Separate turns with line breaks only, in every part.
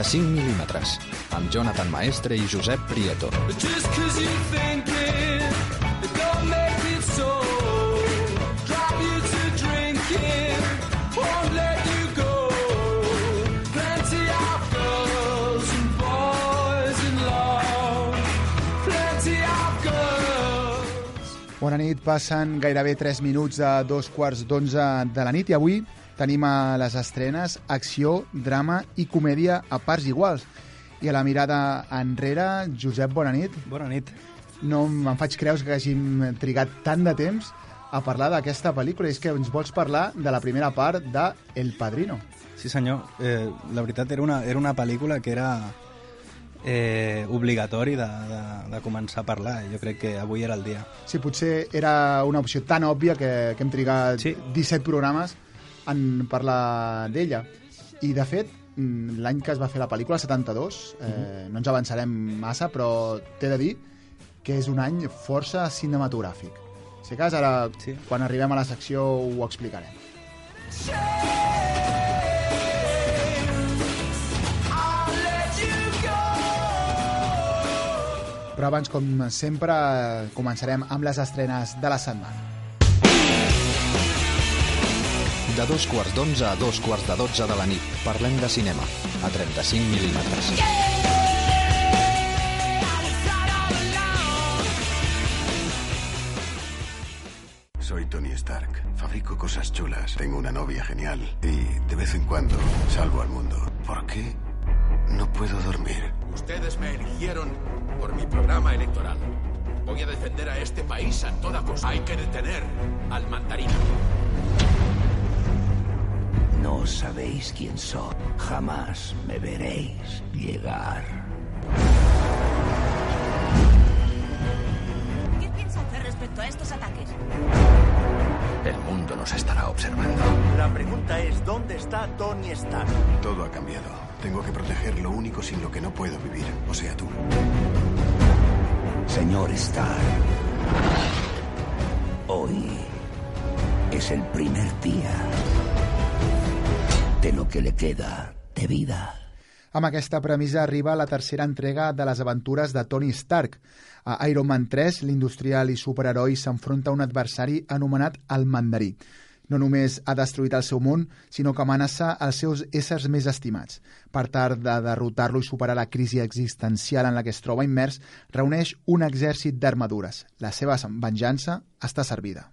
35 mil·límetres, amb Jonathan Maestre i Josep Prieto.
Bona nit, passen gairebé 3 minuts a dos quarts d'onze de la nit i avui tenim a les estrenes acció, drama i comèdia a parts iguals. I a la mirada enrere, Josep, bona nit.
Bona nit.
No me'n faig creus que hàgim trigat tant de temps a parlar d'aquesta pel·lícula. És que ens vols parlar de la primera part de El Padrino.
Sí, senyor. Eh, la veritat, era una, era una pel·lícula que era eh, obligatori de, de, de començar a parlar. Jo crec que avui era el dia.
Sí, potser era una opció tan òbvia que, que hem trigat
Sí.
17 programes en parlar d'ella. I, de fet, mm, l'any que es va fer la pel·lícula, el 72, eh, no ens avançarem massa, però t'he de dir que és un any força cinematogràfic. Si cas, ara,
Sí.
quan arribem a la secció, ho explicarem. Però abans, com sempre, començarem amb les estrenes de la setmana.
De dos quarts d'onze a dos quarts de dotze de la nit, parlem de cinema, a 35 mil·límetres.
Soy Tony Stark. Fabrico cosas chulas. Tengo una novia genial. Y de vez en cuando salvo al mundo. ¿Por qué no puedo dormir?
Ustedes me eligieron por mi programa electoral. Voy a defender a este país a toda costa. Hay que detener al mandarino.
No sabéis quién soy. Jamás me veréis llegar.
¿Qué piensa hacer respecto a estos ataques?
El mundo nos estará observando.
La pregunta es, ¿dónde está Tony Stark?
Todo ha cambiado. Tengo que proteger lo único sin lo que no puedo vivir. O sea, tú.
Señor Stark, hoy es el primer día de lo que le queda de vida.
Amb aquesta premissa arriba la tercera entrega de les aventures de Tony Stark. A Iron Man 3, l'industrial i superheroi s'enfronta a un adversari anomenat el Mandarí. No només ha destruït el seu món, sinó que amenaça els seus éssers més estimats. Per tal de derrotar-lo i superar la crisi existencial en la que es troba immers, reuneix un exèrcit d'armadures. La seva venjança està servida.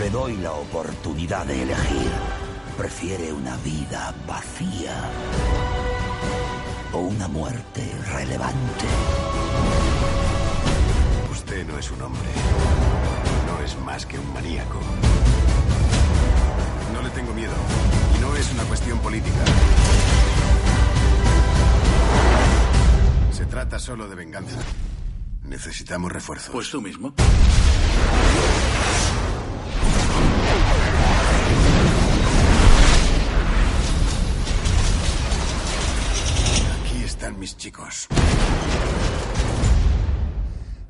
Le doy la oportunidad de elegir. ¿Prefiere una vida vacía o una muerte relevante?
Usted no es un hombre. No es más que un maníaco. No le tengo miedo. Y no es una cuestión política. Se trata solo de venganza. Necesitamos refuerzos.
Pues tú mismo.
Mis chicos.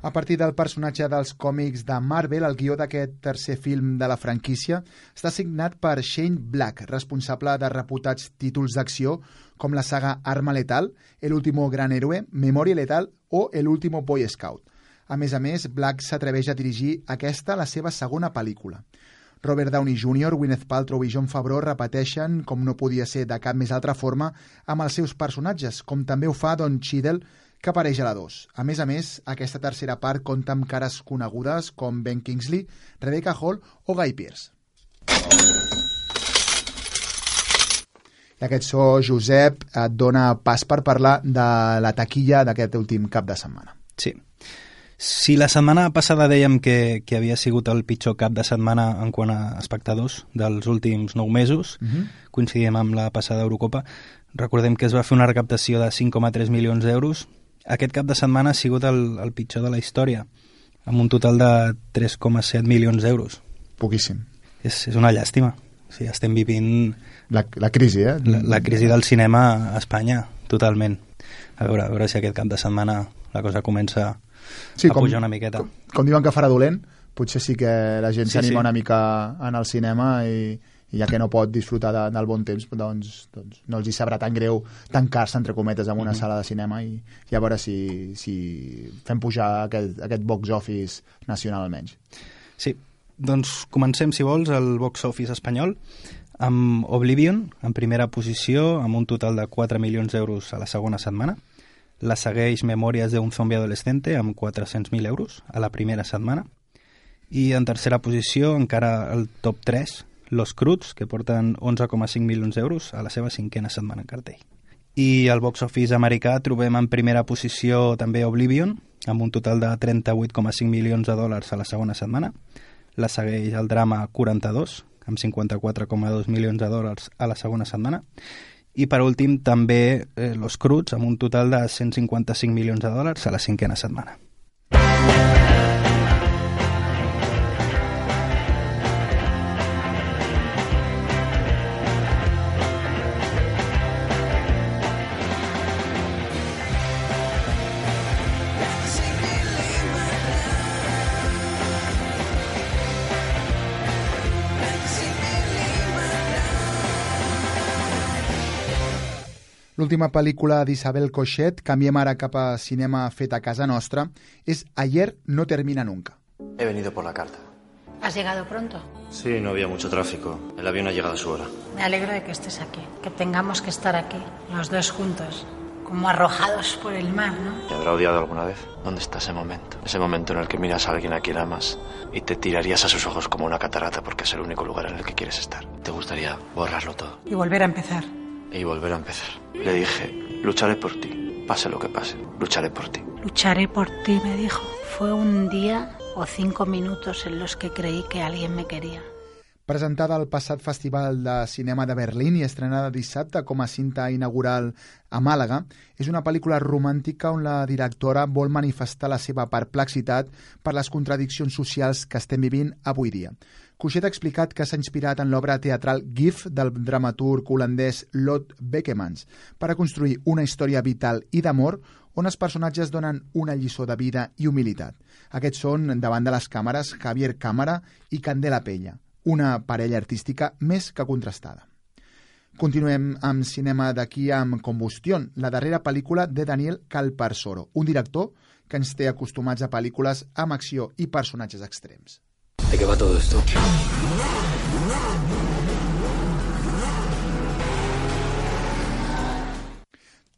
A partir del personatge dels còmics de Marvel, el guió d'aquest tercer film de la franquícia està signat per Shane Black, responsable de reputats títols d'acció com la saga Arma Letal, El último gran héroe, Memoria Letal o El último Boy Scout. A més a més, Black s'atreveix a dirigir aquesta, la seva segona pel·lícula. Robert Downey Jr., Gwyneth Paltrow i John Favreau repeteixen, com no podia ser de cap més altra forma, amb els seus personatges, com també ho fa Don Cheadle, que apareix a la 2. A més a més, aquesta tercera part compta amb cares conegudes com Ben Kingsley, Rebecca Hall o Guy Pearce. I aquest so, Josep, et dona pas per parlar de la taquilla d'aquest últim cap de setmana.
Sí. Si la setmana passada dèiem que, que havia sigut el pitjor cap de setmana en quant a espectadors dels últims nou mesos,
Mm -hmm.
coincidíem amb la passada Eurocopa, recordem que es va fer una recaptació de 5,3 milions d'euros. Aquest cap de setmana ha sigut el, el pitjor de la història, amb un total de 3,7 milions d'euros.
Poquíssim.
És, és una llàstima. O sigui, estem vivint
La, la crisi, eh?
la, la crisi del cinema a Espanya, totalment. A veure, a veure si aquest cap de setmana la cosa comença
Sí,
a pujar una miqueta.
Com, com diuen que farà dolent, potser sí que la gent
Sí,
s'anima
sí.
una mica en el cinema i, i ja que no pot disfrutar de, del bon temps doncs, doncs no els hi sabrà tan greu tancar-se entre cometes en una sala de cinema i, i a veure si, si fem pujar aquest, aquest box office nacional almenys
Sí, doncs comencem, si vols, el box office espanyol amb Oblivion, en primera posició, amb un total de 4 milions d'euros a la segona setmana. La segueix Memòries d'un zombi adolescente, amb 400.000 euros a la primera setmana. I en tercera posició, encara el top 3, Los Cruts, que porten 11,5 milions d'euros a la seva cinquena setmana en cartell. I al box office americà trobem en primera posició també Oblivion, amb un total de 38,5 milions de dòlars a la segona setmana. La segueix el drama 42, amb 54,2 milions de dòlars a la segona setmana. I per últim també eh, Los Cruts, amb un total de 155 milions de dòlars a la cinquena setmana.
L'última pel·lícula d'Isabel Cochet, canviem ara cap a cinema fet a casa nostra, és Ayer no termina nunca.
He venido por la carta.
¿Has llegado pronto?
Sí, no había mucho tráfico. El avión ha llegado a su hora.
Me alegro de que estés aquí, que tengamos que estar aquí, los dos juntos, como arrojados por el mar, ¿no?
¿Te habrá odiado alguna vez? ¿Dónde está ese momento? Ese momento en el que miras a alguien a quien amas y te tirarías a sus ojos como una catarata porque es el único lugar en el que quieres estar. Te gustaría borrarlo todo
Y volver a empezar.
Y volver a empezar. Le dije, lucharé por ti. Pase lo que pase, lucharé por ti.
Lucharé por ti, me dijo. Fue un día o cinco minutos en los que creí que alguien me quería.
Presentada al passat Festival de Cinema de Berlín i estrenada dissabte com a cinta inaugural a Màlaga, és una pel·lícula romàntica on la directora vol manifestar la seva perplexitat per les contradiccions socials que estem vivint avui dia. Cuixet ha explicat que s'ha inspirat en l'obra teatral GIF del dramaturg holandès Lot Beckemans per a construir una història vital i d'amor on els personatges donen una lliçó de vida i humilitat. Aquests són, davant de les càmeres, Javier Cámara i Candela Pella, una parella artística més que contrastada. Continuem amb cinema d'aquí amb Combustión, la darrera pel·lícula de Daniel Calparsoro, un director que ens té acostumats a pel·lícules amb acció i personatges extrems.
¿De qué va todo esto?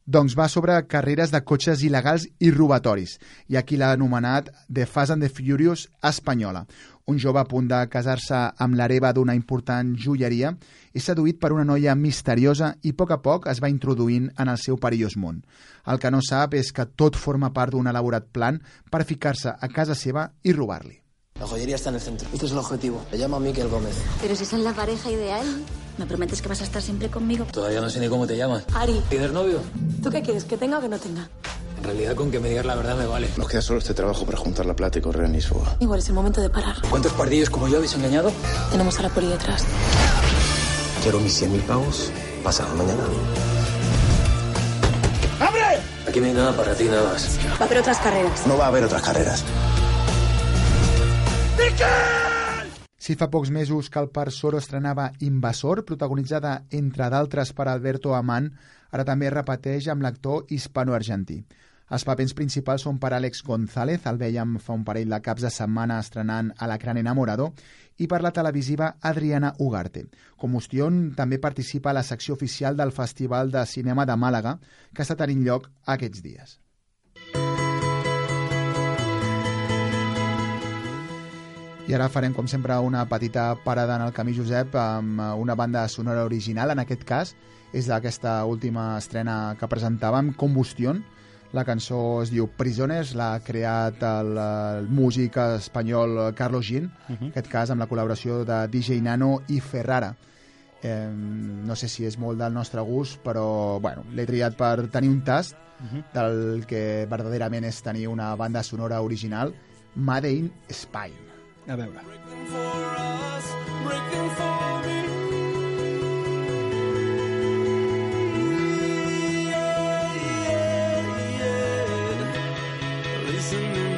Doncs va sobre carreres de cotxes il·legals i robatoris, i aquí l'ha anomenat The Fast and the Furious espanyola. Un jove a punt de casar-se amb l'hereva d'una important joieria és seduït per una noia misteriosa i a poc a poc es va introduint en el seu perillós món. El que no sap és que tot forma part d'un elaborat plan per ficar-se a casa seva i robar-li.
La joyería está en el centro. Este es el objetivo. Le llamo a Miquel Gómez.
Pero si son la pareja ideal, ¿me prometes que vas a estar siempre conmigo?
Todavía no sé ni cómo te llamas.
Ari,
¿Tienes novio?
¿tú qué quieres? ¿Que tenga o que no tenga?
En realidad, con que me digas la verdad me vale.
Nos queda solo este trabajo para juntar la plata y correr en Isfoga.
Igual es el momento de parar.
¿Cuántos pardillos como yo habéis engañado?
Tenemos a la poli detrás.
Quiero mis 100.000 pavos pasado mañana. ¡Abre! Aquí no hay nada para ti, nada más.
Va a haber otras carreras.
No va a haber otras carreras.
Si fa pocs mesos que el Soro estrenava Invasor, protagonitzada, entre d'altres, per Alberto Amán, ara també repeteix amb l'actor hispano-argentí. Els papers principals són per Àlex González, el veiem fa un parell de caps de setmana estrenant a l'Acran Enamorado, i per la televisiva Adriana Ugarte. Combustión també participa a la secció oficial del Festival de Cinema de Màlaga, que està tenint lloc aquests dies. I ara farem, com sempre, una petita parada en el camí Josep amb eh, una banda sonora original. En aquest cas, és d'aquesta última estrena que presentàvem, Combustión. La cançó es diu Prisiones, l'ha creat el, el músic espanyol Carlos Gin, uh -huh. en aquest cas amb la col·laboració de DJ Nano i Ferrara. Eh, no sé si és molt del nostre gust, però bueno, l'he triat per tenir un tast uh -huh. del que verdaderament és tenir una banda sonora original, Made in Spain.
A veure.
breaking for me. Yeah, yeah, yeah. Listening to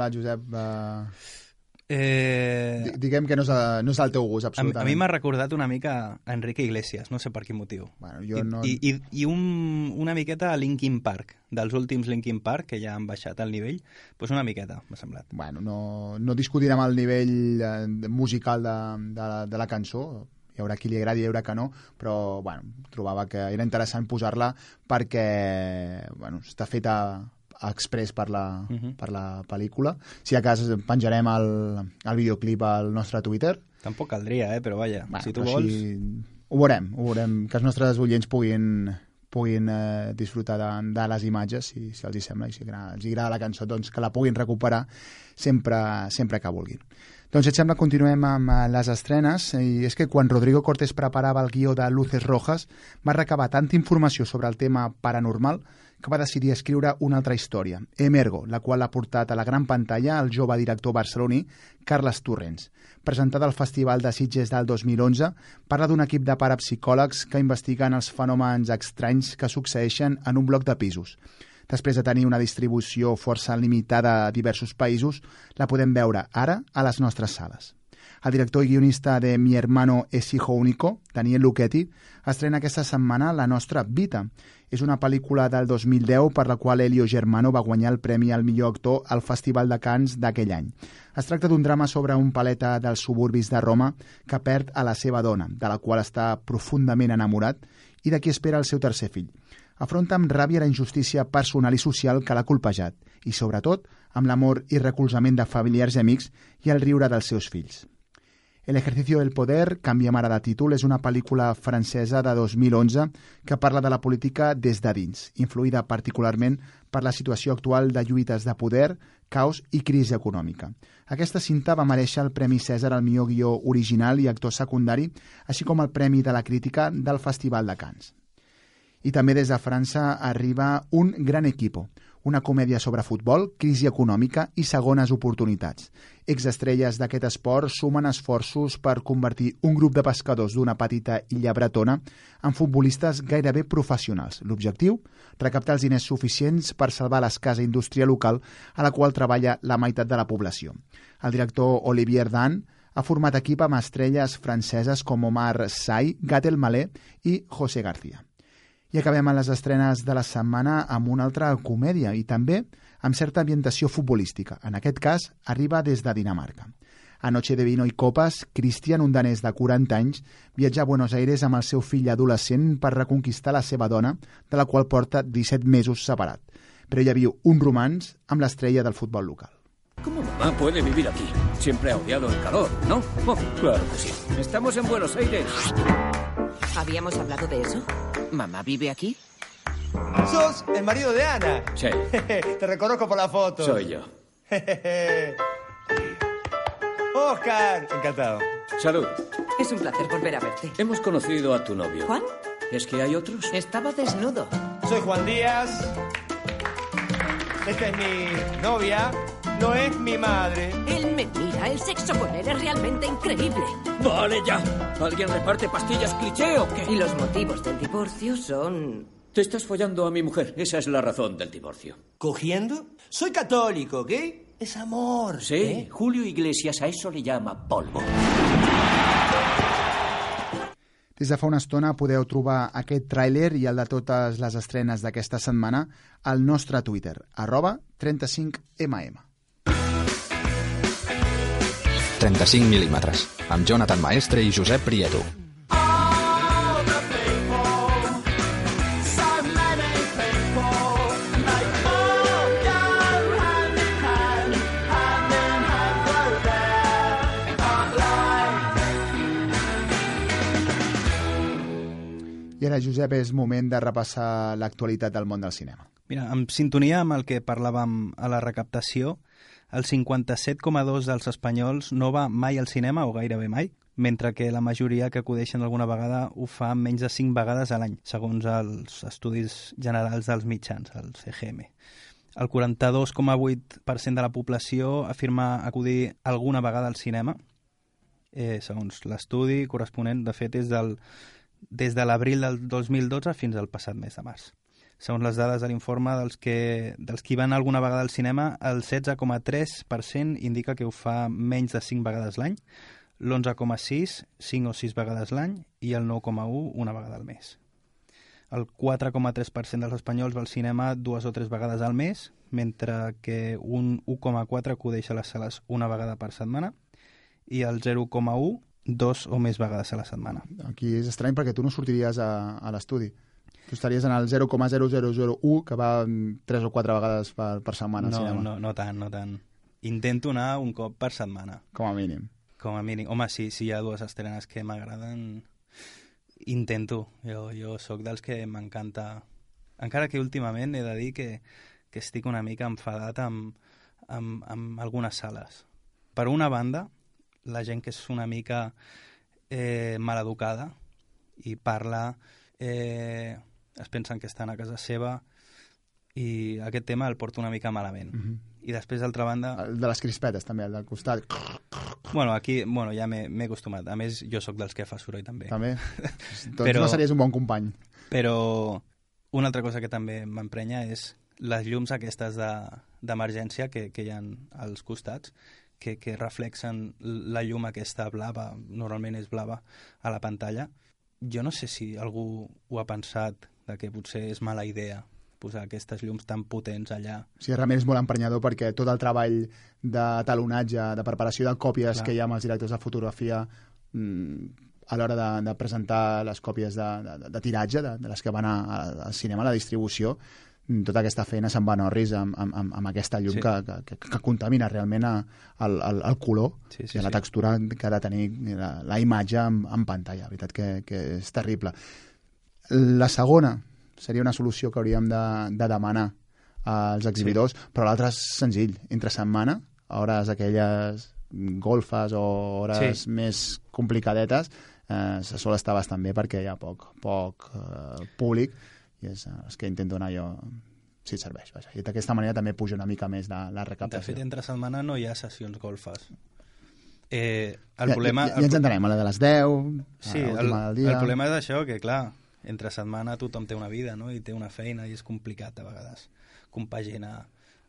semblat, Josep? Uh,
Eh,
di- diguem que no és, eh, no és el teu gust,
a, a
absolutament.
mi m'ha recordat una mica a Enrique Iglesias, no sé per quin motiu.
Bueno, jo
I,
no-
I, i, i un, una miqueta a Linkin Park, dels últims Linkin Park, que ja han baixat el nivell, doncs una miqueta, m'ha semblat.
Bueno, no, no discutirem el nivell eh, musical de, de, la, de la cançó, hi haurà qui li agradi hi haurà que no, però bueno, trobava que era interessant posar-la perquè bueno, està feta express per la,
Mhm.
per la pel·lícula. Si a cas penjarem el, el videoclip al nostre Twitter.
Tampoc caldria, eh? però vaja,
Bueno,
si tu vols...
així Ho veurem, ho veurem, que els nostres oients puguin, puguin eh, disfrutar de, de les imatges, si, si els hi sembla, i si els hi agrada la cançó, doncs que la puguin recuperar sempre, sempre que vulguin. Doncs, si et sembla, continuem amb eh, les estrenes, i és que quan Rodrigo Cortés preparava el guió de Luces Rojas, va recabar tanta informació sobre el tema paranormal que va decidir escriure una altra història, Emergo, la qual ha portat a la gran pantalla el jove director barceloní Carles Torrents. Presentada al Festival de Sitges del 2011, parla d'un equip de parapsicòlegs que investiguen els fenòmens estranys que succeeixen en un bloc de pisos. Després de tenir una distribució força limitada a diversos països, la podem veure ara a les nostres sales. El director i guionista de Mi hermano es hijo único, Daniel Lucchetti, estrena aquesta setmana La nostra Vita. És una pel·lícula del 2010 per la qual Elio Germano va guanyar el Premi al millor actor al Festival de Cannes d'aquell any. Es tracta d'un drama sobre un paleta dels suburbis de Roma que perd a la seva dona, de la qual està profundament enamorat i de qui espera el seu tercer fill. Afronta amb ràbia la injustícia personal i social que l'ha colpejat i, sobretot, amb l'amor i recolzament de familiars i amics i el riure dels seus fills. El ejercicio del poder, canviem ara de títol, és una pel·lícula francesa de 2011 que parla de la política des de dins, influïda particularment per la situació actual de lluites de poder, caos i crisi econòmica. Aquesta cinta va mereixer el Premi Cèsar al millor guió original i actor secundari, així com el Premi de la Crítica del Festival de Cannes. I també des de França arriba Un gran equipo, una comèdia sobre futbol, crisi econòmica i segones oportunitats. Exestrelles d'aquest esport sumen esforços per convertir un grup de pescadors d'una petita illa bretona en futbolistes gairebé professionals. L'objectiu? Recaptar els diners suficients per salvar l'escasa indústria local a la qual treballa la meitat de la població. El director Olivier Dan ha format equip amb estrelles franceses com Omar Sy, Gatel Malé i José García. I acabem amb les estrenes de la setmana amb una altra comèdia i també amb certa ambientació futbolística. En aquest cas, arriba des de Dinamarca. A Noche de Vino i Copas, Cristian, un danès de 40 anys, viatja a Buenos Aires amb el seu fill adolescent per reconquistar la seva dona, de la qual porta 17 mesos separat. Però ella viu un romans amb l'estrella del futbol local.
¿Cómo mamá puede vivir aquí? Siempre ha odiado el calor, ¿no? Oh, claro que sí. Estamos en Buenos Aires.
¿Habíamos hablado de eso? ¿Mamá vive aquí?
¿Sos el marido de Ana?
Sí,
Te reconozco por la foto.
soy yo.
Oscar, encantado.
Salud.
Es un placer volver a verte.
Hemos conocido a tu novio.
¿Juan?
¿Es que hay otros?
Estaba desnudo.
Soy Juan Díaz. Esta es mi novia. No es mi madre.
Él me mira. El sexo con él es realmente increíble.
Vale ya. ¿Alguien reparte pastillas cliché o qué?
Y los motivos del divorcio son...
Te estás follando a mi mujer. Esa es la razón del divorcio.
¿Cogiendo? Soy católico, ¿ok? Es amor.
Sí,
¿eh?
Julio Iglesias a eso le llama polvo.
Des de fa una estona podeu trobar aquest tràiler i el de totes les estrenes d'aquesta setmana al nostre Twitter, arroba 35mm.
35 mil·límetres, amb Jonathan Maestre i Josep Prieto.
Ara, Josep, és moment de repassar l'actualitat del món del cinema.
Mira, en sintonia amb el que parlàvem a la recaptació, el 57,2 dels espanyols no va mai al cinema, o gairebé mai, mentre que la majoria que acudeixen alguna vegada ho fa menys de 5 vegades a l'any, segons els estudis generals dels mitjans, el CGM. El 42,8% de la població afirma acudir alguna vegada al cinema, eh, segons l'estudi corresponent, de fet, és del, des de l'abril del 2012 fins al passat mes de març. Segons les dades de l'informe dels, que, dels qui van alguna vegada al cinema, el 16,3% indica que ho fa menys de 5 vegades l'any, l'11,6 5 o 6 vegades l'any i el 9,1 una vegada al mes. El 4,3% dels espanyols va al cinema dues o tres vegades al mes, mentre que un 1,4 acudeix a les sales una vegada per setmana i el 0,1 dos o més vegades a la setmana.
Aquí és estrany perquè tu no sortiries a, a l'estudi. Tu estaries en el 0,0001, que va tres o quatre vegades per, per setmana al
No,
cinema.
no, no tant, no tant. Intento anar un cop per setmana.
Com a mínim.
Com a mínim. Home, si, si hi ha dues estrenes que m'agraden, intento. Jo, jo sóc dels que m'encanta... Encara que últimament he de dir que, que estic una mica enfadat amb, amb, amb algunes sales. Per una banda, la gent que és una mica eh, maleducada i parla, eh, es pensen que estan a casa seva i aquest tema el porto una mica malament.
Mhm.
I després, d'altra banda...
El de les crispetes, també, el del costat.
Bueno, aquí bueno, ja m'he acostumat. A més, jo sóc dels que fa soroll també.
També. Doncs no series un bon company.
Però una altra cosa que també m'emprenya és les llums aquestes de- d'emergència que, que hi ha als costats, que, que reflexen la llum aquesta blava, normalment és blava, a la pantalla. Jo no sé si algú ho ha pensat de que potser és mala idea posar aquestes llums tan potents allà.
Sigui, realment és molt emprenyador perquè tot el treball de talonatge, de preparació de còpies
Clar.
que hi ha amb els directors de fotografia mm, a l'hora de, de presentar les còpies de, de, de tiratge, de, de les que van a, a, al cinema, a la distribució, tota aquesta feina se'n va en orris amb, amb, amb, amb aquesta llum
Sí.
que, que, que, contamina realment a, el, el, el color
Sí, sí,
i la
sí.
textura que ha de tenir la, la imatge en, en pantalla. La veritat que, que és terrible. La segona seria una solució que hauríem de, de demanar als exhibidors, sí. però l'altre és senzill. Entre setmana, a hores aquelles golfes o hores
Sí.
més complicadetes, eh, se sol estar bastant bé perquè hi ha poc, poc eh, públic i és eh, els que intento anar jo si et serveix. Vaja. I d'aquesta manera també puja una mica més la, la
De
recaptació.
fet, entre setmana no hi ha sessions golfes. Eh, el
ja,
problema...
ja, ja ens entenem, a la de les 10,
Sí,
a l'última del dia...
el problema és això, que clar, entre setmana tothom té una vida, no?, i té una feina, i és complicat a vegades compaginar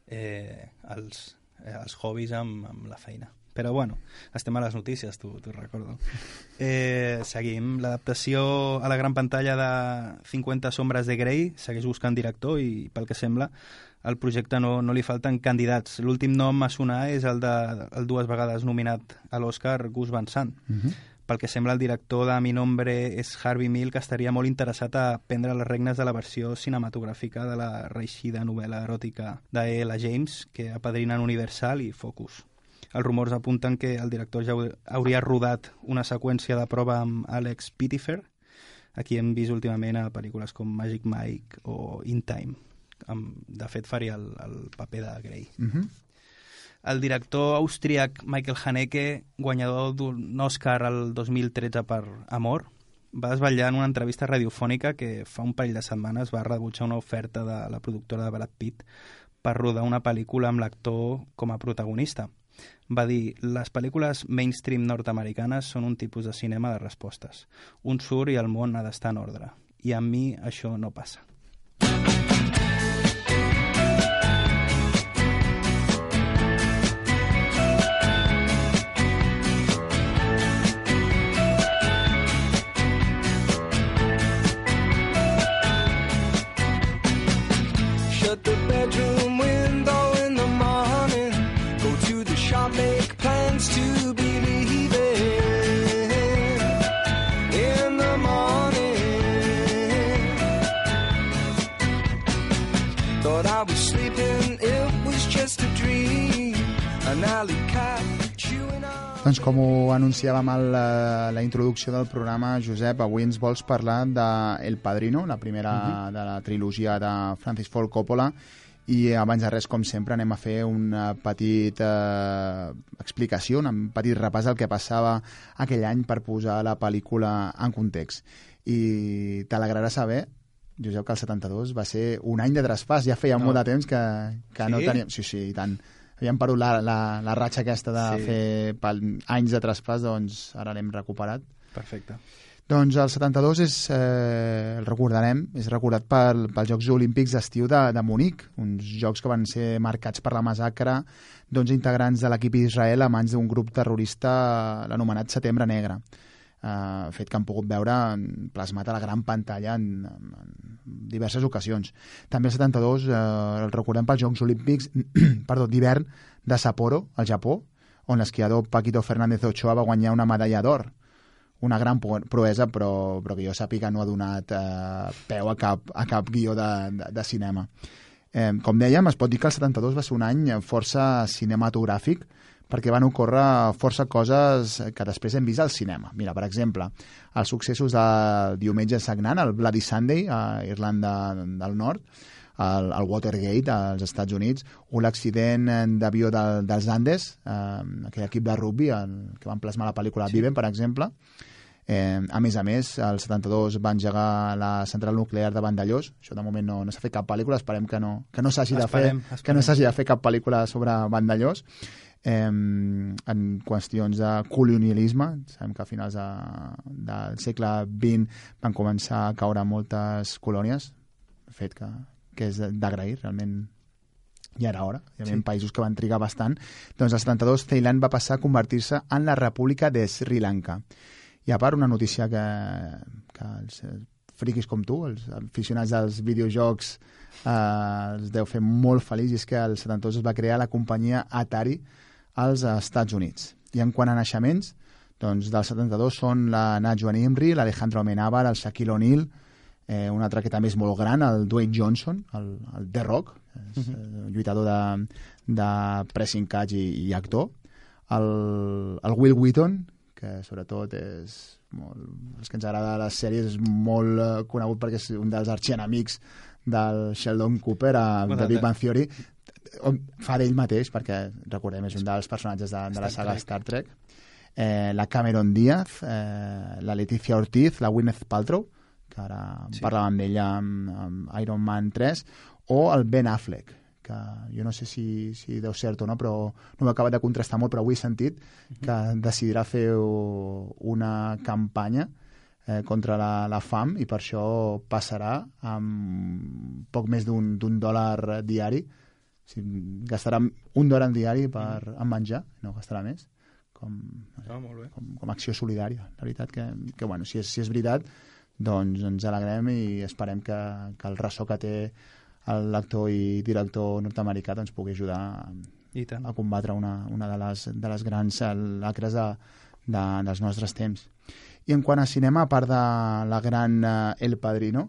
eh, els, eh, els hobbies amb, amb la feina. Però bueno, estem a les notícies, t'ho t'ho recordo. Eh, seguim. L'adaptació a la gran pantalla de 50 sombres de Grey segueix buscant director i, pel que sembla, al projecte no, no li falten candidats. L'últim nom a sonar és el de el dues vegades nominat a l'Oscar Gus Van Sant.
Mhm.
Pel que sembla, el director de Mi nombre és Harvey Mill, que estaria molt interessat a prendre les regnes de la versió cinematogràfica de la reeixida novel·la eròtica d'E.L. James, que apadrinen Universal i Focus. Els rumors apunten que el director ja hau- hauria rodat una seqüència de prova amb Alex Pittifer, a qui hem vist últimament a pel·lícules com Magic Mike o In Time. Amb, de fet, faria el, el paper de Grey.
Mhm.
El director austríac Michael Haneke, guanyador d'un Oscar el 2013 per Amor, va desvetllar en una entrevista radiofònica que fa un parell de setmanes va rebutjar una oferta de la productora de Brad Pitt per rodar una pel·lícula amb l'actor com a protagonista. Va dir, les pel·lícules mainstream nord-americanes són un tipus de cinema de respostes. Un surt i el món ha d'estar en ordre. I amb mi això no passa.
Doncs com ho anunciàvem a la, la introducció del programa, Josep, avui ens vols parlar de El Padrino, la primera uh -huh. de la trilogia de Francis Ford Coppola, i abans de res, com sempre, anem a fer una petita explicació, un petit repàs del que passava aquell any per posar la pel·lícula en context. I t'alegrarà saber, Josep, que el 72 va ser un any de traspàs. Ja feia
No.
molt de temps que, que no
Sí?
teníem... Sí, sí, i tant. Havíem perdut la, la, la ratxa aquesta de
Sí.
fer pel, anys de traspàs, doncs ara l'hem recuperat.
Perfecte.
Doncs el 72 és, eh, el recordarem, és recordat pel, pels Jocs Olímpics d'estiu de, de Munic, uns jocs que van ser marcats per la massacre d'11 integrants de l'equip d'Israel a mans d'un grup terrorista, l'anomenat Setembre Negre, eh, fet que han pogut veure en- plasmat a la gran pantalla en, en diverses ocasions. També el 72 eh, el recordem pels Jocs Olímpics d'hivern de Sapporo, al Japó, on l'esquiador Paquito Fernández Ochoa va guanyar una medalla d'or una gran pro- proesa, però, però que jo sàpiga no ha donat eh, peu a cap, a cap guió de, de, de cinema. Eh, com dèiem, es pot dir que el 72 va ser un any força cinematogràfic perquè van ocórrer força coses que després hem vist al cinema. Mira, per exemple, els successos de Diumenge Sagnant, el Bloody Sunday a Irlanda del Nord, el, el Watergate als Estats Units, o l'accident d'avió de, dels Andes, eh, aquell equip de rugby el, que van plasmar la pel·lícula sí. Viven, per exemple. Eh, a més a més, el 72 va engegar la central nuclear de Vandellós. Això de moment no, no s'ha fet cap pel·lícula, esperem que no, que no s'hagi de fer
Esperem,
que no s'hagi de fer cap pel·lícula sobre Vandellós. Eh, en qüestions de colonialisme, sabem que a finals de, del segle XX van començar a caure moltes colònies, fet que, que és d'agrair, realment ja era hora, hi havia
Sí.
països que van trigar bastant, doncs el 72 Thailand va passar a convertir-se en la República de Sri Lanka. I a part, una notícia que, que els friquis com tu, els aficionats dels videojocs, eh, els deu fer molt feliç, i és que el 72 es va crear la companyia Atari als Estats Units. I en quant a naixements, doncs del 72 són la Najwa Nimri, l'Alejandro Amenábar, el Shaquille O'Neal, eh, un altre que també és molt gran, el Dwayne Johnson, el, el The Rock, és,
Mhm.
eh, lluitador de, de pressing catch i, i actor, el, el Will Wheaton, que sobretot és molt, els que ens agrada les sèries és molt eh, conegut perquè és un dels arxienemics del Sheldon Cooper a
Bueno,
The Big Bang Theory fa d'ell mateix perquè recordem és un dels personatges de, de la saga
Trek.
Star Trek eh, la Cameron Díaz eh, la Leticia Ortiz la Gwyneth Paltrow que ara
Sí.
parlàvem d'ella amb, amb Iron Man 3 o el Ben Affleck que jo no sé si, si deu ser cert o no, però no m'ho acabat de contrastar molt, però avui he sentit que decidirà fer una campanya eh, contra la, la fam i per això passarà amb poc més d'un dòlar diari. O sigui, gastarà un dòlar diari per, en menjar, no gastarà més, com,
Ah, molt bé.
com, com acció solidària. La veritat que, que bueno, si és, si és veritat, doncs ens alegrem i esperem que, que el ressò que té l'actor i director nord-americà doncs, pugui ajudar a,
I tant.
a combatre una, una de, les, de les grans eh, lacres de, de, dels nostres temps. I en quant a cinema, a part de la gran eh, El Padrino,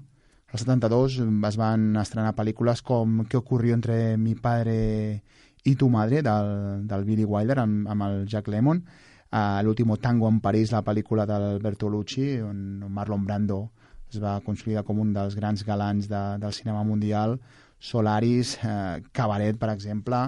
el 72 es van estrenar pel·lícules com ¿Qué ocurrió entre mi padre y tu madre, del, del Billy Wilder, amb, amb el Jack Lemmon, uh, L'último tango en París, la pel·lícula d'Alberto Lucci, on Marlon Brando es va consolidar com un dels grans galants de, del cinema mundial, Solaris, eh, Cabaret, per exemple,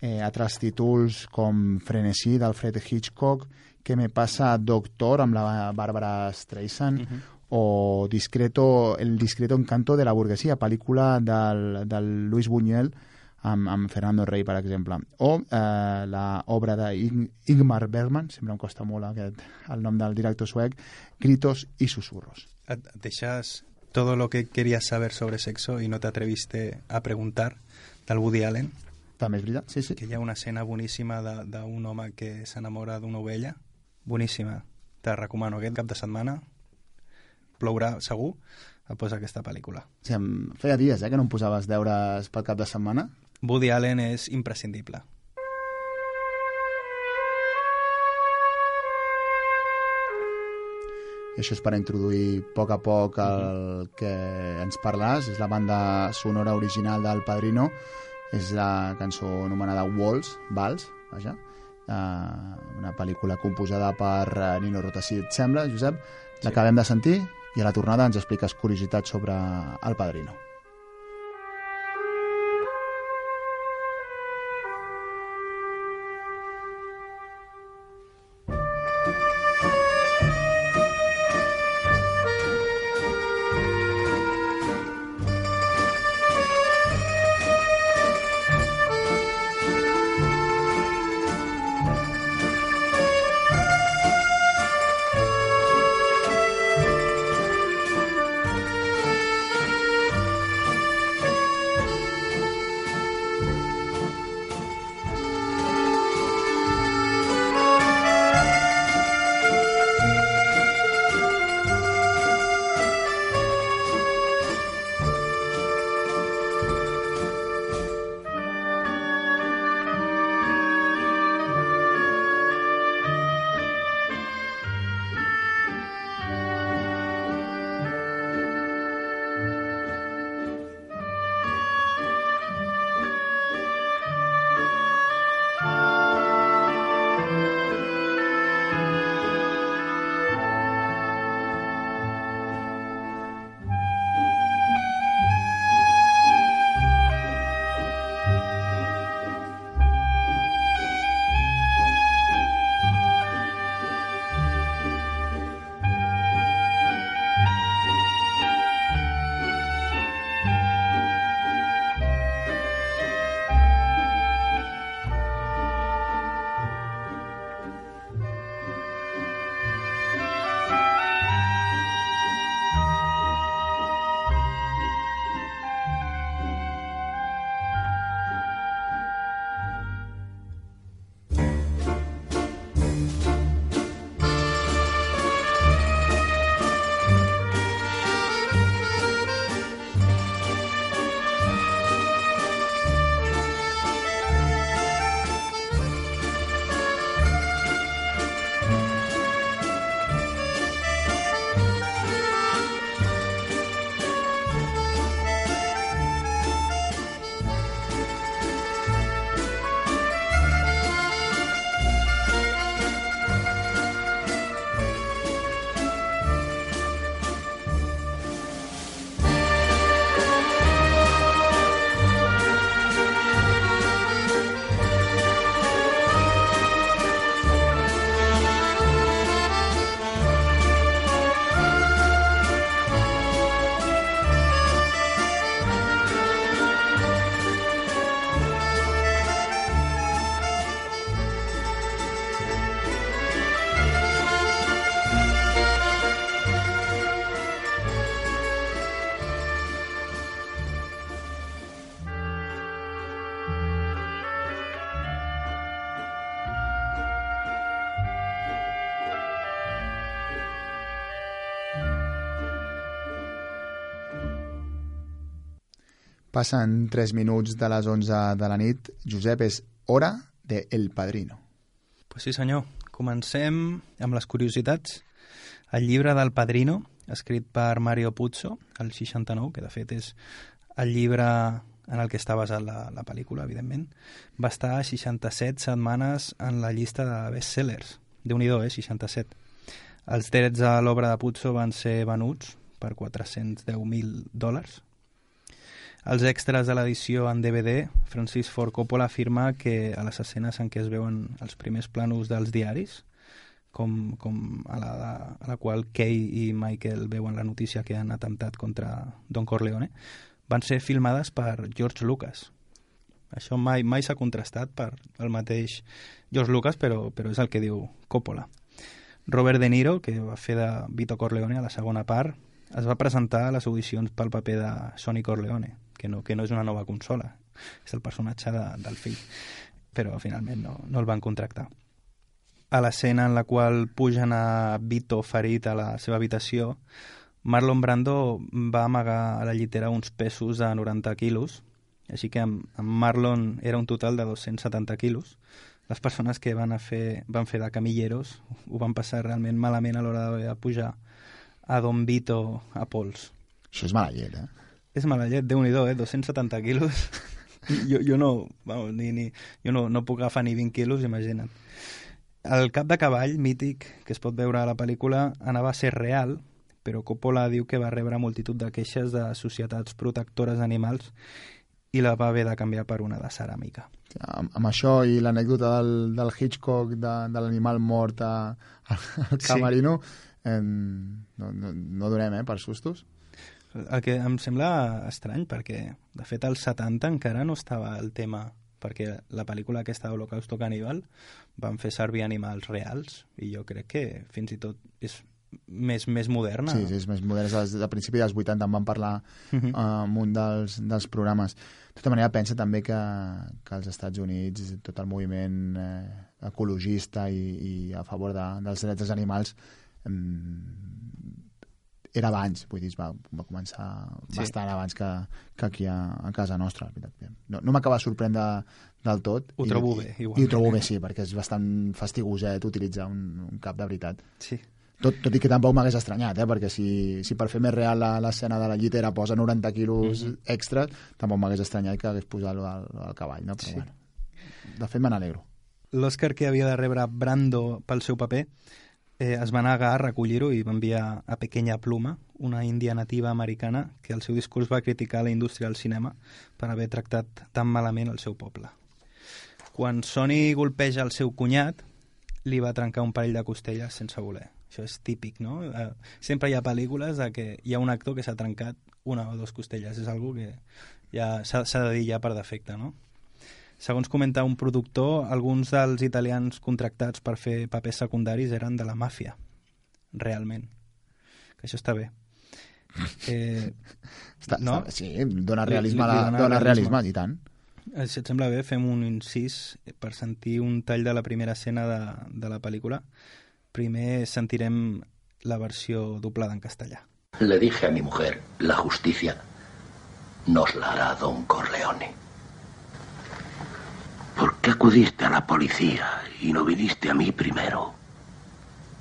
eh, altres títols com Frenesí, d'Alfred Hitchcock, Què me passa Doctor, amb la Bàrbara Streisand, o Discreto, El discreto encanto de la burguesia, pel·lícula del, del Luis Buñuel amb, amb Fernando Rey, per exemple. O eh, la obra d'Ingmar Bergman, sempre em costa molt aquest, el nom del director suec, Gritos y susurros.
Et, deixes todo lo que querías saber sobre sexo y no te atreviste a preguntar del Woody Allen.
També és veritat, sí, sí.
Que hi ha una escena boníssima de- d'un home que s'enamora d'una ovella. Boníssima. Te recomano aquest cap de setmana. Plourà segur. Et posa aquesta pel·lícula.
Sí, em feia dies eh, que no em posaves deures pel cap de setmana.
Woody Allen és imprescindible.
I això és per introduir a poc a poc el que ens parles. És la banda sonora original del Padrino. És la cançó anomenada Walls, Vals, vaja. Uh, una pel·lícula composada per uh, Nino Rota. Si et sembla, Josep, l'acabem de sentir i a la tornada ens expliques curiositats sobre el Padrino. Passen 3 minuts de les 11 de la nit. Josep, és hora de El Padrino.
Pues sí, senyor. Comencem amb les curiositats. El llibre del Padrino, escrit per Mario Puzo, el 69, que de fet és el llibre en el que està basat la, la pel·lícula, evidentment, va estar 67 setmanes en la llista de bestsellers. déu nhi eh? 67. Els drets a l'obra de Puzo van ser venuts per 410.000 dòlars. Els extras de l'edició en DVD, Francis Ford Coppola afirma que a les escenes en què es veuen els primers plànols dels diaris, com, com a, la, a la qual Kay i Michael veuen la notícia que han atemptat contra Don Corleone, van ser filmades per George Lucas. Això mai, mai s'ha contrastat per el mateix George Lucas, però, però és el que diu Coppola. Robert De Niro, que va fer de Vito Corleone a la segona part, es va presentar a les audicions pel paper de Sonny Corleone, que no, que no és una nova consola, és el personatge de, del fill, però finalment no, no el van contractar. A l'escena en la qual pugen a Vito ferit a la seva habitació, Marlon Brando va amagar a la llitera uns pesos de 90 quilos, així que amb, Marlon era un total de 270 quilos. Les persones que van, a fer, van fer de camilleros ho van passar realment malament a l'hora de pujar a Don Vito a pols.
Això és mala llet, eh?
És mala llet, déu nhi eh? 270 quilos. jo, jo no, vamos, ni, ni, jo no, no puc agafar ni 20 quilos, imagina't. El cap de cavall mític que es pot veure a la pel·lícula anava a ser real, però Coppola diu que va rebre multitud de queixes de societats protectores d'animals i la va haver de canviar per una de ceràmica.
Amb, amb això i l'anècdota del, del Hitchcock de, de l'animal mort a, al camerino, sí. eh, no, no, no donem, eh, per sustos.
El que em sembla estrany, perquè de fet als 70 encara no estava el tema perquè la pel·lícula aquesta Holocausto Caníbal van fer servir animals reals i jo crec que fins i tot és més, més moderna.
Sí, sí, és més moderna. Des de principi dels 80 en van parlar uh
Mhm.
-huh. uh, en un dels, dels programes. De tota manera, pensa també que, que als Estats Units tot el moviment eh, ecologista i, i a favor de, dels drets dels animals eh, era abans, vull dir, va, va començar
Sí.
bastant abans que, que aquí a, a casa nostra. la veritat. No, no m'acaba de sorprendre del tot.
Ho
i-
trobo
i,
bé,
I
igualment.
ho trobo bé, sí, perquè és bastant fastigoset utilitzar un, un cap de veritat.
Sí.
Tot, tot i que tampoc m'hagués estranyat, eh? perquè si, si per fer més real la- l'escena de la llitera posa 90 quilos
Mhm.
extra, tampoc m'hagués estranyat que hagués posat el, el, el cavall, no? Però
Sí.
bueno, de fet me n'alegro.
L'Oscar que havia de rebre Brando pel seu paper eh, es va negar a recollir-ho i va enviar a Pequeña Pluma, una índia nativa americana que al seu discurs va criticar la indústria del cinema per haver tractat tan malament el seu poble. Quan Sony golpeja el seu cunyat, li va trencar un parell de costelles sense voler. Això és típic, no? Eh, sempre hi ha pel·lícules de que hi ha un actor que s'ha trencat una o dues costelles. És algo que ja s'ha de dir ja per defecte, no? Segons comenta un productor, alguns dels italians contractats per fer papers secundaris eren de la màfia, realment. Que això està bé. Eh,
Està,
no?
està, sí, dona
Li-
realisme,
li-
a
li
la,
dona
dona
realisme.
realisme, i tant.
Eh, Si et sembla bé, fem un incís per sentir un tall de la primera escena de, de la pel·lícula. Primer sentirem la versió doblada en castellà.
Le dije a mi mujer, la justicia nos la hará Don Corleone. ¿Por qué acudiste a la policía y no viniste a mí primero?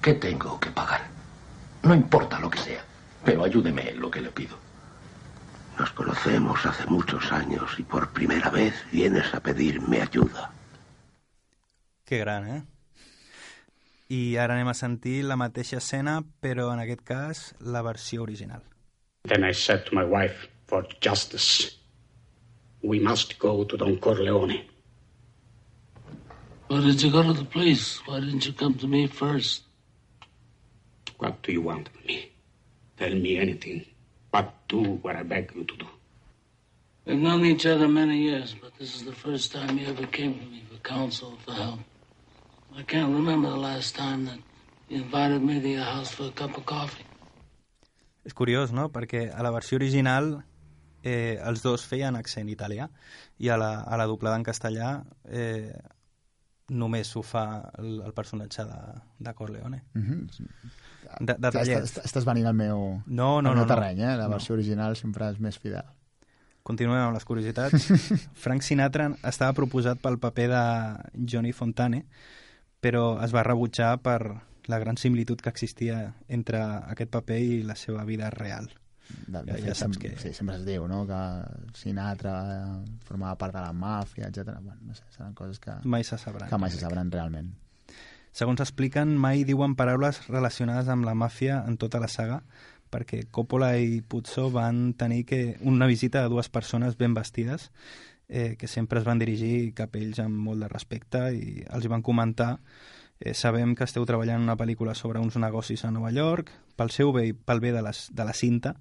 ¿Qué tengo que pagar? No importa lo que sea, pero ayúdeme en lo que le pido. Nos conocemos hace muchos años y por primera vez vienes a pedirme ayuda.
Que gran, eh? I ara anem a sentir la mateixa escena, però en aquest cas la versió original.
Then I said to my wife, for justice, we must go to Don Corleone.
Why did you go to the police? Why didn't you come to me first?
What do you want of me? Tell me anything, but do what I beg you to do.
We've known each other many years, but this is the first time you ever came to me for counsel, for help. I can't remember the last time that you invited me to your house for a cup of coffee.
És curiós, no?, perquè a la versió original eh, els dos feien accent italià i a la, a la doblada en castellà eh, només ho fa el, el personatge de, de Corleone.
Mm -hmm.
De, detallet.
Estàs, estàs venint al meu,
No, no, no,
meu
no.
terreny, eh? La
No.
versió original sempre és més fidel.
Continuem amb les curiositats. Frank Sinatra estava proposat pel paper de Johnny Fontane, però es va rebutjar per la gran similitud que existia entre aquest paper i la seva vida real.
De, de
Ja-
fet,
ja saps que-
sí, sempre es diu, no?, que Sinatra formava part de la màfia, etc. Bueno, no sé, seran coses que...
Mai se sabran.
Que mai se sabran realment.
Segons expliquen, mai diuen paraules relacionades amb la màfia en tota la saga, perquè Coppola i Puzo van tenir que una visita a dues persones ben vestides eh, que sempre es van dirigir cap a ells amb molt de respecte i els van comentar eh, sabem que esteu treballant una pel·lícula sobre uns negocis a Nova York, pel seu bé i pel bé de, les, de la cinta,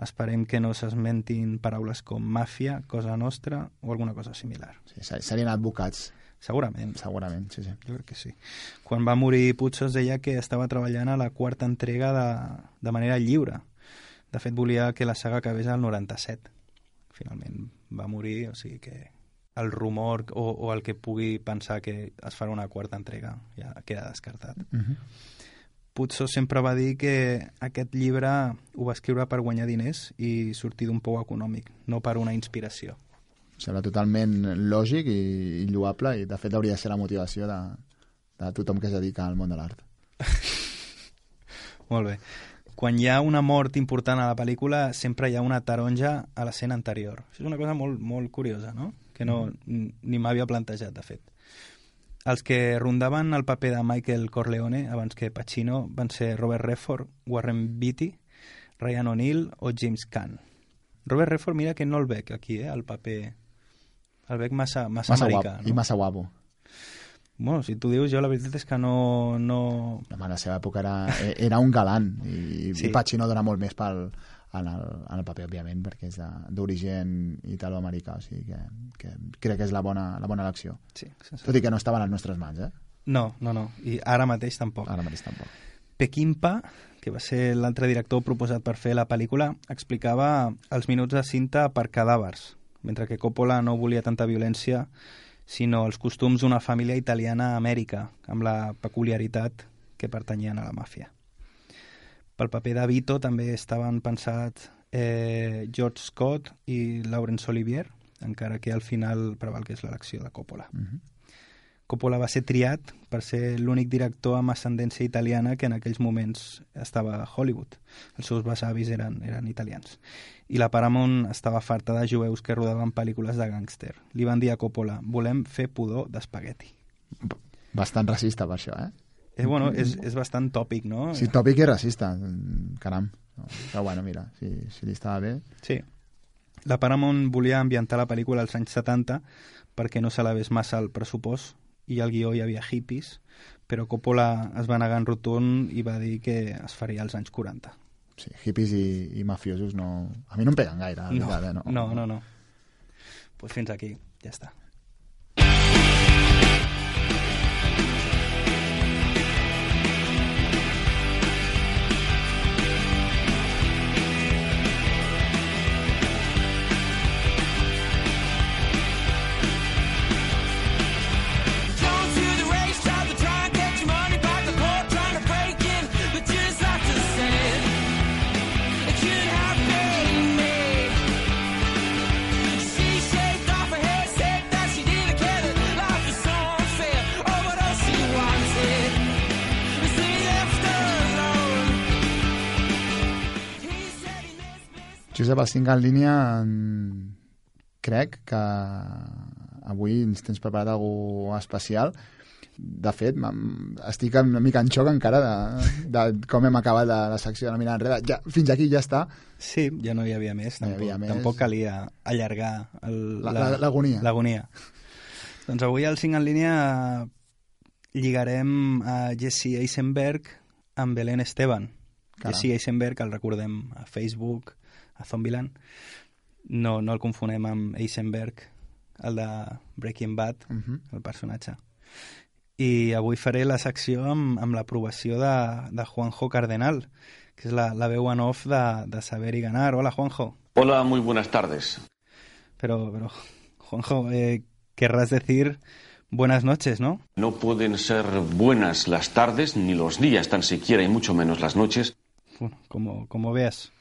esperem que no s'esmentin paraules com màfia, cosa nostra o alguna cosa similar.
Sí, se- serien advocats.
Segurament.
Segurament, sí, sí.
Jo crec que sí. Quan va morir Puzo es deia que estava treballant a la quarta entrega de, de manera lliure. De fet, volia que la saga acabés al 97. Finalment va morir, o sigui que el rumor o, o el que pugui pensar que es farà una quarta entrega ja queda descartat.
Mhm.
Puzo sempre va dir que aquest llibre ho va escriure per guanyar diners i sortir d'un pou econòmic, no per una inspiració.
Sembla totalment lògic i, i lloable i de fet hauria de ser la motivació de, de tothom que es dedica al món de l'art.
Molt bé. quan hi ha una mort important a la pel·lícula sempre hi ha una taronja a l'escena anterior. Això és una cosa molt, molt curiosa, no? Que no, ni m'havia plantejat, de fet. Els que rondaven el paper de Michael Corleone abans que Pacino van ser Robert Redford, Warren Beatty, Ryan O'Neill o James Caan. Robert Redford, mira que no el veig aquí, eh, el paper... El veig massa, massa,
Massa
americà.
guapo, i massa guapo.
Bueno, si tu dius, jo la veritat és que no... no...
Home, a la seva època era, e, era un galant i,
sí.
i Pacino dona molt més pel, en, el, en el paper, òbviament, perquè és de- d'origen italoamericà, o sigui que, que crec que és la bona, la bona elecció.
Sí, sí, sí.
Tot i que no estava a les nostres mans, eh?
No, no, no. I ara mateix tampoc.
Ara mateix tampoc.
Peckinpah, que va ser l'altre director proposat per fer la pel·lícula, explicava els minuts de cinta per cadàvers, mentre que Coppola no volia tanta violència, sinó els costums d'una família italiana a Amèrica, amb la peculiaritat que pertanyien a la màfia. Pel paper de Vito també estaven pensats eh, George Scott i Laurence Olivier, encara que al final preval que és l'elecció de Coppola.
Mhm.
Coppola va ser triat per ser l'únic director amb ascendència italiana que en aquells moments estava a Hollywood. Els seus besavis eren, eren italians. I la Paramount estava farta de jueus que rodaven pel·lícules de gàngster. Li van dir a Coppola, volem fer pudor d'espagueti.
Bastant racista per això, eh?
Eh, bueno, és, és bastant tòpic, no?
Sí, tòpic i racista, caram. Però bueno, mira, si, si li estava bé...
Sí. La Paramount volia ambientar la pel·lícula als anys 70 perquè no se la ves massa al pressupost i al guió hi havia hippies, però Coppola es va negar en rotund i va dir que es faria als anys 40.
Sí, hippies i, i mafiosos no... A mi no em peguen gaire, la
No,
veritat, eh?
no, no, no. Pues fins aquí, ja està.
Josep, el 5 en línia crec que avui ens tens preparat alguna especial. De fet, estic una mica en xoc encara de, de com hem acabat la, la secció de la mirada enrere. Ja, fins aquí ja està.
Sí, ja no hi havia més.
No hi
Tampoc,
havia més.
tampoc calia allargar el,
La- la- l'agonia.
L'agonia. doncs avui al 5 en línia lligarem a Jesse Eisenberg amb Belén Esteban.
Caram.
Jesse Eisenberg el recordem a Facebook, a Zombieland. No, no el confonem amb Eisenberg, el de Breaking Bad,
Mhm.
el personatge. I avui faré la secció amb, amb l'aprovació de, de Juanjo Cardenal, que és la, la veu en off de, de Saber y Ganar. Hola, Juanjo.
Hola, muy buenas tardes.
Pero, pero Juanjo, eh, querrás decir buenas noches, ¿no?
No pueden ser buenas las tardes ni los días tan siquiera y mucho menos las noches.
Bueno, como, como veas.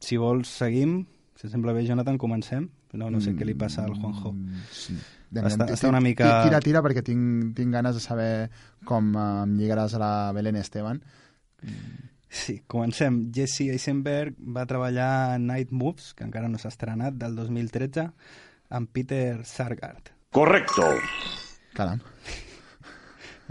Si vols, seguim. Si sembla bé, Jonathan, comencem. No, no sé què li passa al Juanjo.
Sí.
Està,
Ti-
està una mica...
Tira, tira, perquè tinc, tinc ganes de saber com eh, em lligaràs a la Belén Esteban.
Sí, comencem. Jesse Eisenberg va treballar a Night Moves, que encara no s'ha estrenat, del 2013, amb Peter Sargard.
Correcto.
Caram.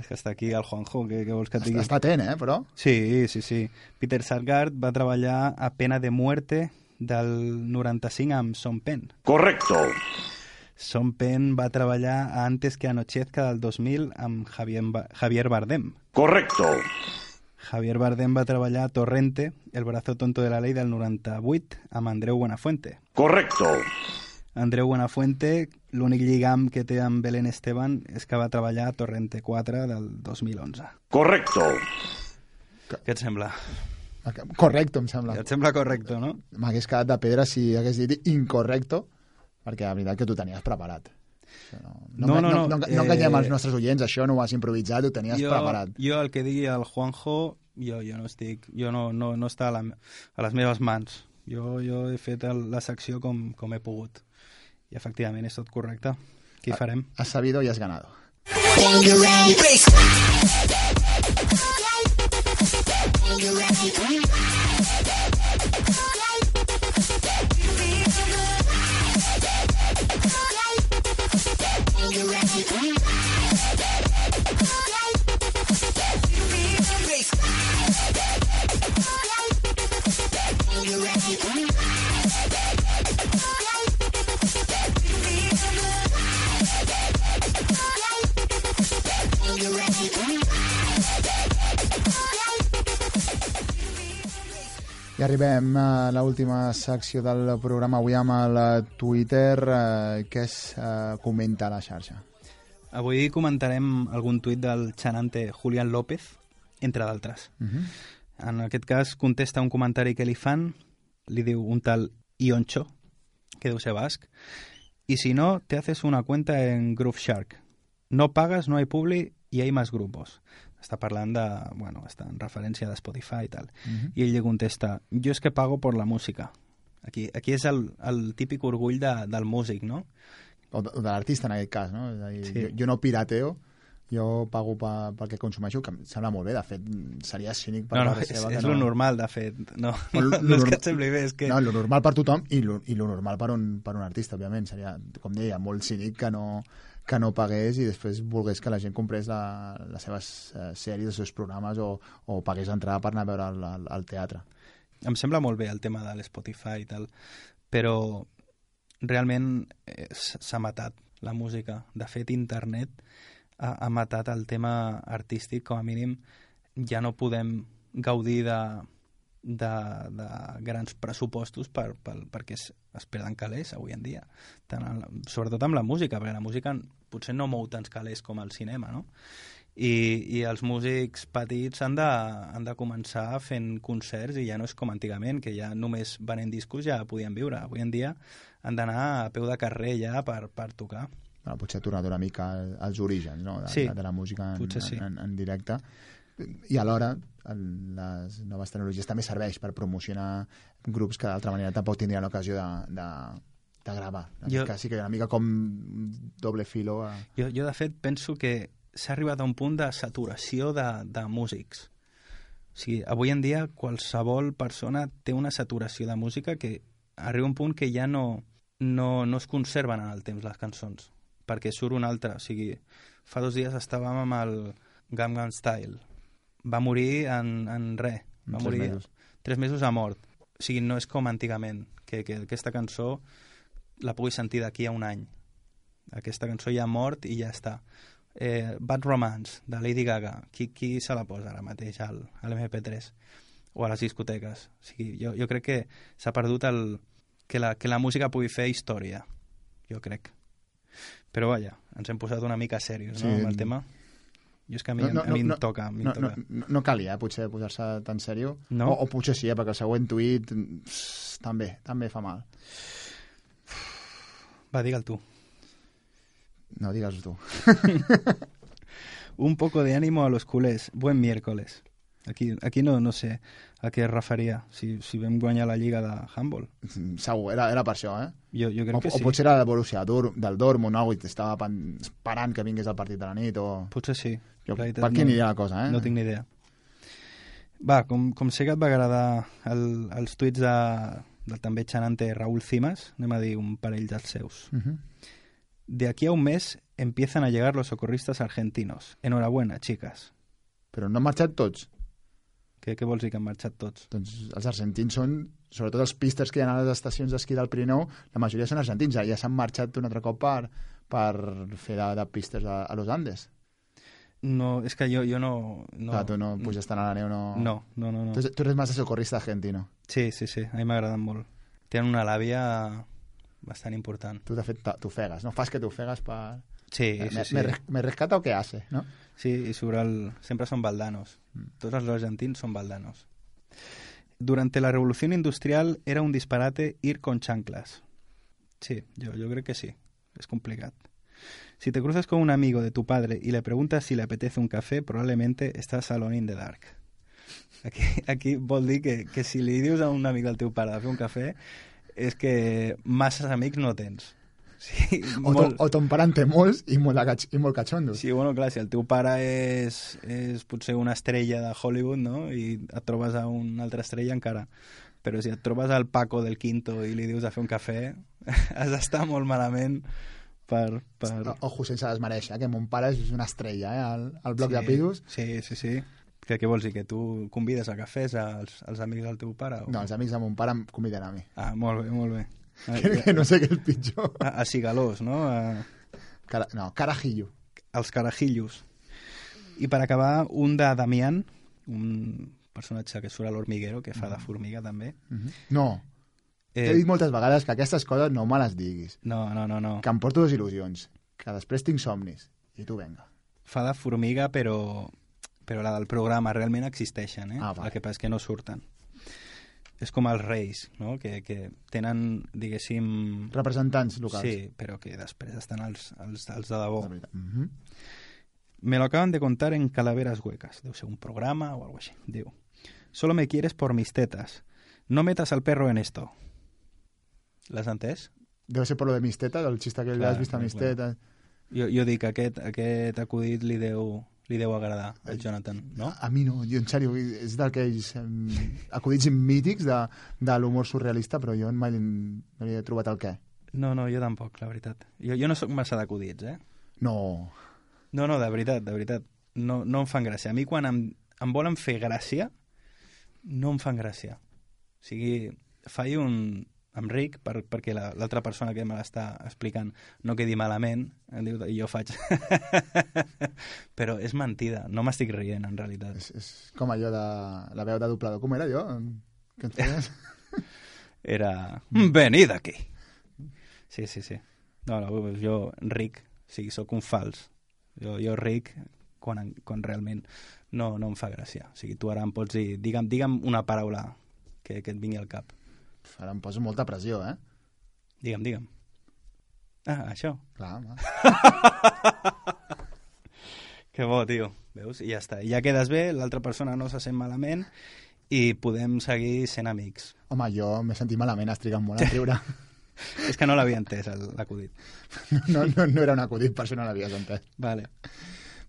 És que està aquí el Juanjo, què, què vols que et digui?
Està atent, eh, però?
Sí, sí, sí. Peter Sargard va treballar a Pena de Muerte del 95 amb Son Penn.
Correcto.
Son Penn va treballar a Antes que anochezca del 2000 amb Javier, Ba- Javier Bardem.
Correcto.
Javier Bardem va treballar a Torrente, El brazo tonto de la ley del 98 amb Andreu Buenafuente.
Correcto.
Andreu Buenafuente, l'únic lligam que té amb Belén Esteban és que va treballar a Torrente 4 del 2011.
Correcto.
Què et sembla?
Correcto, em sembla.
Et sembla correcte, no?
M'hagués quedat de pedra si hagués dit incorrecto, perquè la veritat que tu tenies preparat. No,
no,
no,
no,
no,
no,
no enganyem
eh,
els nostres oients, això no ho has improvisat, ho tenies
jo,
preparat.
Jo el que digui el Juanjo, jo, jo no estic, jo no, no, no està a, la, a les meves mans. Jo, jo he fet el, la secció com, com he pogut. I efectivament és tot correcte. Què hi farem?
Has sabido y has ganado. I arribem a l'última secció del programa avui amb el Twitter. Eh, què es eh, comenta a la xarxa?
Avui comentarem algun tuit del xanante Julián López, entre d'altres.
Uh -huh.
En aquest cas contesta un comentari que li fan, li diu un tal Ioncho, que deu ser basc, y si no, te haces una cuenta en Groove Shark. No pagas, no hay publi y hay más grupos. Està parlant de, bueno, està en referència de Spotify i tal.
Uh -huh.
I ell li contesta, yo es que pago por la música. Aquí, aquí és el, el típic orgull de, del músic, no?
O de, de l'artista, en aquest cas, no? És a dir,
Sí.
jo, jo no pirateo, jo pago pa, pel que consumeixo, que em sembla molt bé, de fet, seria cínic per
No, no,
part
és,
seva
és
que
lo normal, de fet. No, no,
lo-
no, és que et sembli bé, és que...
No, lo normal per tothom i lo, i lo normal per un, per un artista, òbviament. Seria, com deia, molt cínic que no, que no pagués i després volgués que la gent comprés la, les seves eh, sèries, els seus programes o, o pagués entrada per anar a veure al, al, al teatre.
Em sembla molt bé el tema de l'Spotify i tal, però realment eh, s'ha matat la música. De fet, internet ha, ha matat el tema artístic, com a mínim ja no podem gaudir de, de, de grans pressupostos per, per, perquè es, es perden calés avui en dia, Tant en, sobretot amb la música, perquè la música potser no mou tants calés com el cinema, no? I, i els músics petits han de, han de començar fent concerts i ja no és com antigament, que ja només venent discos ja podien viure. Avui en dia han d'anar a peu de carrer ja per, per tocar.
Bueno, potser ha tornat una mica al- als orígens no? de,
Sí,
de, de la música en,
sí.
en, en, en directe i alhora el- les noves tecnologies també serveix per promocionar grups que d'altra manera tampoc tindrien l'ocasió de, de, de gravar. En
Jo-
cas sí que una mica com doble filo. A...
Jo, jo de fet, penso que s'ha arribat a un punt de saturació de, de músics. O sigui, avui en dia qualsevol persona té una saturació de música que arriba un punt que ja no, no, no es conserven en el temps les cançons, perquè surt un altre. O sigui, fa dos dies estàvem amb el Gangnam Style. Va morir en, en res. Va
tres
morir
mesos.
tres mesos a mort. O sigui, no és com antigament, que, que aquesta cançó la puguis sentir d'aquí a un any. Aquesta cançó ja ha mort i ja està. Eh, Bad Romance, de Lady Gaga. Qui, qui se la posa ara mateix al, a l'MP3 o a les discoteques? O sigui, jo, jo crec que s'ha perdut el, que, la, que la música pugui fer història. Jo crec. Però vaja, ens hem posat una mica serios
Sí.
no, amb el tema. Jo és que a mi, a mi em toca. A mi
no,
em toca.
no, no, no calia, potser, posar-se tan sèrio.
No?
O, o potser sí, eh, perquè el següent tuit pss, també, també fa mal.
Va, digue'l tu.
No, digues tu.
Un poco de ánimo a los culés. Buen miércoles. Aquí, aquí no, no sé a què es referia, si, si vam guanyar la lliga de handball.
Segur, era, era per això, eh?
Jo, jo crec
o,
que sí.
o potser era del Borussia Dor del Dortmund, no? I estava esperant que vingués el partit de la nit, o...
Potser sí.
Jo, per aquí
no-
aniria la cosa, eh?
No tinc ni idea. Va, com, com sé que et va agradar el, els tuits de, del també xanante Raúl Cimas, anem a dir un parell dels seus.
Mhm.
De aquí a un mes empiezan a llegar los socorristas argentinos. Enhorabuena, chicas.
Però no han marxat tots?
Què, què vols dir que han marxat tots?
Doncs els argentins són, sobretot els pisters que hi ha a les estacions d'esquí del Pirineu, la majoria són argentins, ja s'han marxat un altre cop per, per fer de, de pisters a, a los Andes.
No, és que jo, jo no... no
Clar, tu no puges tant a la neu, no...
No, no, no. no.
Tu, tu eres más de socorrista argentino.
Sí, sí, sí, a mi m'agraden molt. Tenen una làbia bastant important.
Tu, de fet, t'ofegues, no? Fas que t'ofegues per...
Sí,
me,
sí, sí.
Me, me rescata o què hace, no?
Sí, i sobre el... sempre són baldanos. Tots els argentins són baldanos. Durante la revolución industrial era un disparate ir con chanclas. Sí, yo, yo creo que sí. Es complicado. Si te cruzas con un amigo de tu padre y le preguntas si le apetece un café, probablemente estás alone in the dark. Aquí, aquí vol dir que, que si li dius a un amic del teu pare de fer un cafè és que masses amics no tens. Sí,
O, ton, o ton pare en té molts i molt, i molt catxondos.
Sí, bueno, clar, si el teu pare és, és potser una estrella de Hollywood, no?, i et trobes a una altra estrella encara. Però si et trobes al Paco del Quinto i li dius a fer un cafè, has d'estar molt malament per... per...
Ojo, sense desmereixer, que mon pare és una estrella, eh? Al, al bloc
sí,
de pisos.
Sí, sí, sí. Que, què vols dir, que tu convides a cafès als, als amics del teu pare? O...
No, els amics de mon pare em conviden a mi.
Ah, molt bé, molt bé.
Que, que no sé què és pitjor.
A, a Cigalós, no? A...
Cara, no, carajillo.
Els carajillos. I per acabar, un de Damián, un personatge que surt a l'Hormiguero, que fa de formiga també.
Mm -hmm. No,
Eh,
T'he dit moltes vegades que aquestes coses no me les diguis.
No, no, no, no.
Que em porto dues il·lusions. Que després tinc somnis. I tu, venga.
Fa de formiga, però, però la del programa realment existeixen, eh?
Ah, vale.
El que passa és que no surten. És com els reis, no? Que, que tenen, diguéssim...
Representants locals.
Sí, però que després estan els, els, els de debò.
De veritat. Mhm.
Me lo acaban de contar en Calaveras Huecas. Deu ser un programa o algo així. Diu, solo me quieres por mis tetas. No metas al perro en esto. L'has entès?
Deu ser per lo de mis tetas, el xista que
Clar,
has vist a mis tetas.
Jo, jo dic que aquest, aquest acudit li deu, li deu agradar al Jonathan, no?
A mi no, jo en sèrio, és d'aquells um, acudits mítics de, de l'humor surrealista, però jo mai no havia trobat el què.
No, no, jo tampoc, la veritat. Jo, jo no sóc massa d'acudits, eh?
No.
No, no, de veritat, de veritat. No, no em fan gràcia. A mi quan em, em volen fer gràcia, no em fan gràcia. O sigui, faig un, amb Rick per, perquè la- l'altra persona que me l'està explicant no quedi malament em diu, i jo faig. Però és mentida, no m'estic rient en realitat.
És, és com allò de la veu de doblador. Com era jo? Que et feies?
era venid aquí sí, sí, sí. No, no, jo Rick sí, sóc un fals. Jo, jo Rick quan, quan realment no, no em fa gràcia. O sigui, tu ara em pots dir, digue'm, digue'm una paraula que, que et vingui al cap
Ara em poso molta pressió, eh?
digue'm, digue'm ah, això
Clar, home.
Que bo, tio. Veus? I ja està. Ja quedes bé, l'altra persona no se sent malament i podem seguir sent amics.
Home, jo m'he sentit malament, has trigat molt a riure.
És que no l'havia entès, l'acudit.
No, no, no era un acudit, per això no l'havies entès.
Vale.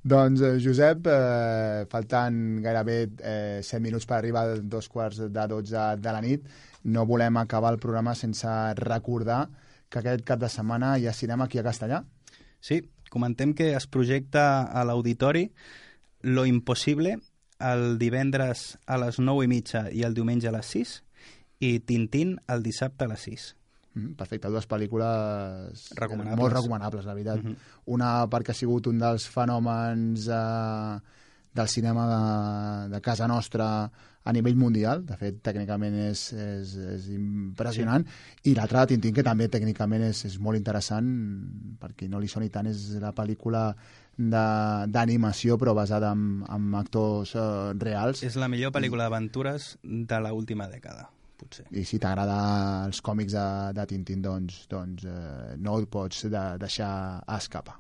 Doncs, eh, Josep, eh, faltant gairebé eh, 7 minuts per arribar a dos quarts de 12 de la nit, no volem acabar el programa sense recordar que aquest cap de setmana hi ha cinema aquí a Castellà.
Sí, comentem que es projecta a l'auditori Lo Impossible el divendres a les 9 i mitja i el diumenge a les 6 i Tintín el dissabte a les 6.
Mm, perfecte, dues pel·lícules
Recomanables.
molt recomanables, la veritat.
Mhm.
Una perquè ha sigut un dels fenòmens eh, del cinema de, de casa nostra a nivell mundial, de fet tècnicament és, és, és impressionant, i l'altra, Tintín, que també tècnicament és, és molt interessant, per qui no li soni tant, és la pel·lícula d'animació però basada en, en actors eh, reals.
És la millor pel·lícula d'aventures de l'última dècada, potser.
I si t'agrada els còmics de, de Tintín, doncs, doncs eh, no el pots de, deixar escapar.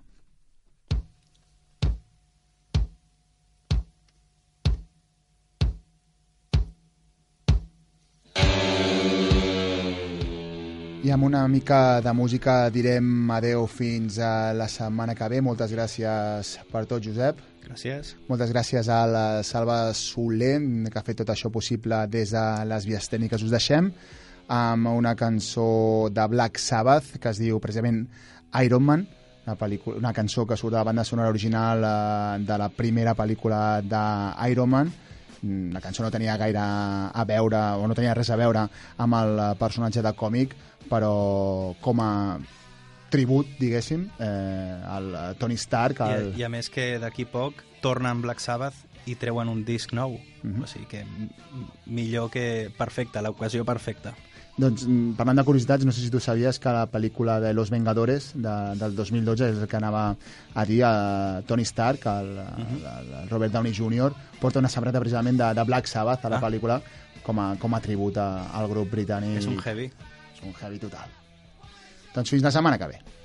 I amb una mica de música direm adeu fins a la setmana que ve. Moltes gràcies per tot, Josep.
Gràcies.
Moltes gràcies a la Salva Soler, que ha fet tot això possible des de les vies tècniques. Us deixem amb una cançó de Black Sabbath, que es diu precisament Iron Man, una, pel·lícula, una cançó que surt de la banda sonora original eh, de la primera pel·lícula d'Iron Man. La cançó no tenia gaire a veure, o no tenia res a veure amb el personatge de còmic, però com a tribut, diguéssim, eh, al eh, Tony Stark,
I,
el,
I a més que d'aquí poc tornen Black Sabbath i treuen un disc nou.
Mhm.
O sigui que millor que perfecte, l'ocasió perfecta.
Doncs mm, parlant de curiositats, no sé si tu sabies que la pel·lícula de Los Vengadores de, del 2012 és el que anava a dir a Tony Stark, el, el, el Robert Downey Jr., porta una sabreta precisament de, de Black Sabbath a la
Ah.
pel·lícula com a, com a tribut a, al grup britànic.
És un heavy.
És un heavy total. Doncs fins la setmana que ve.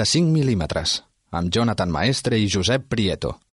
35 mil·límetres, amb Jonathan Maestre i Josep Prieto.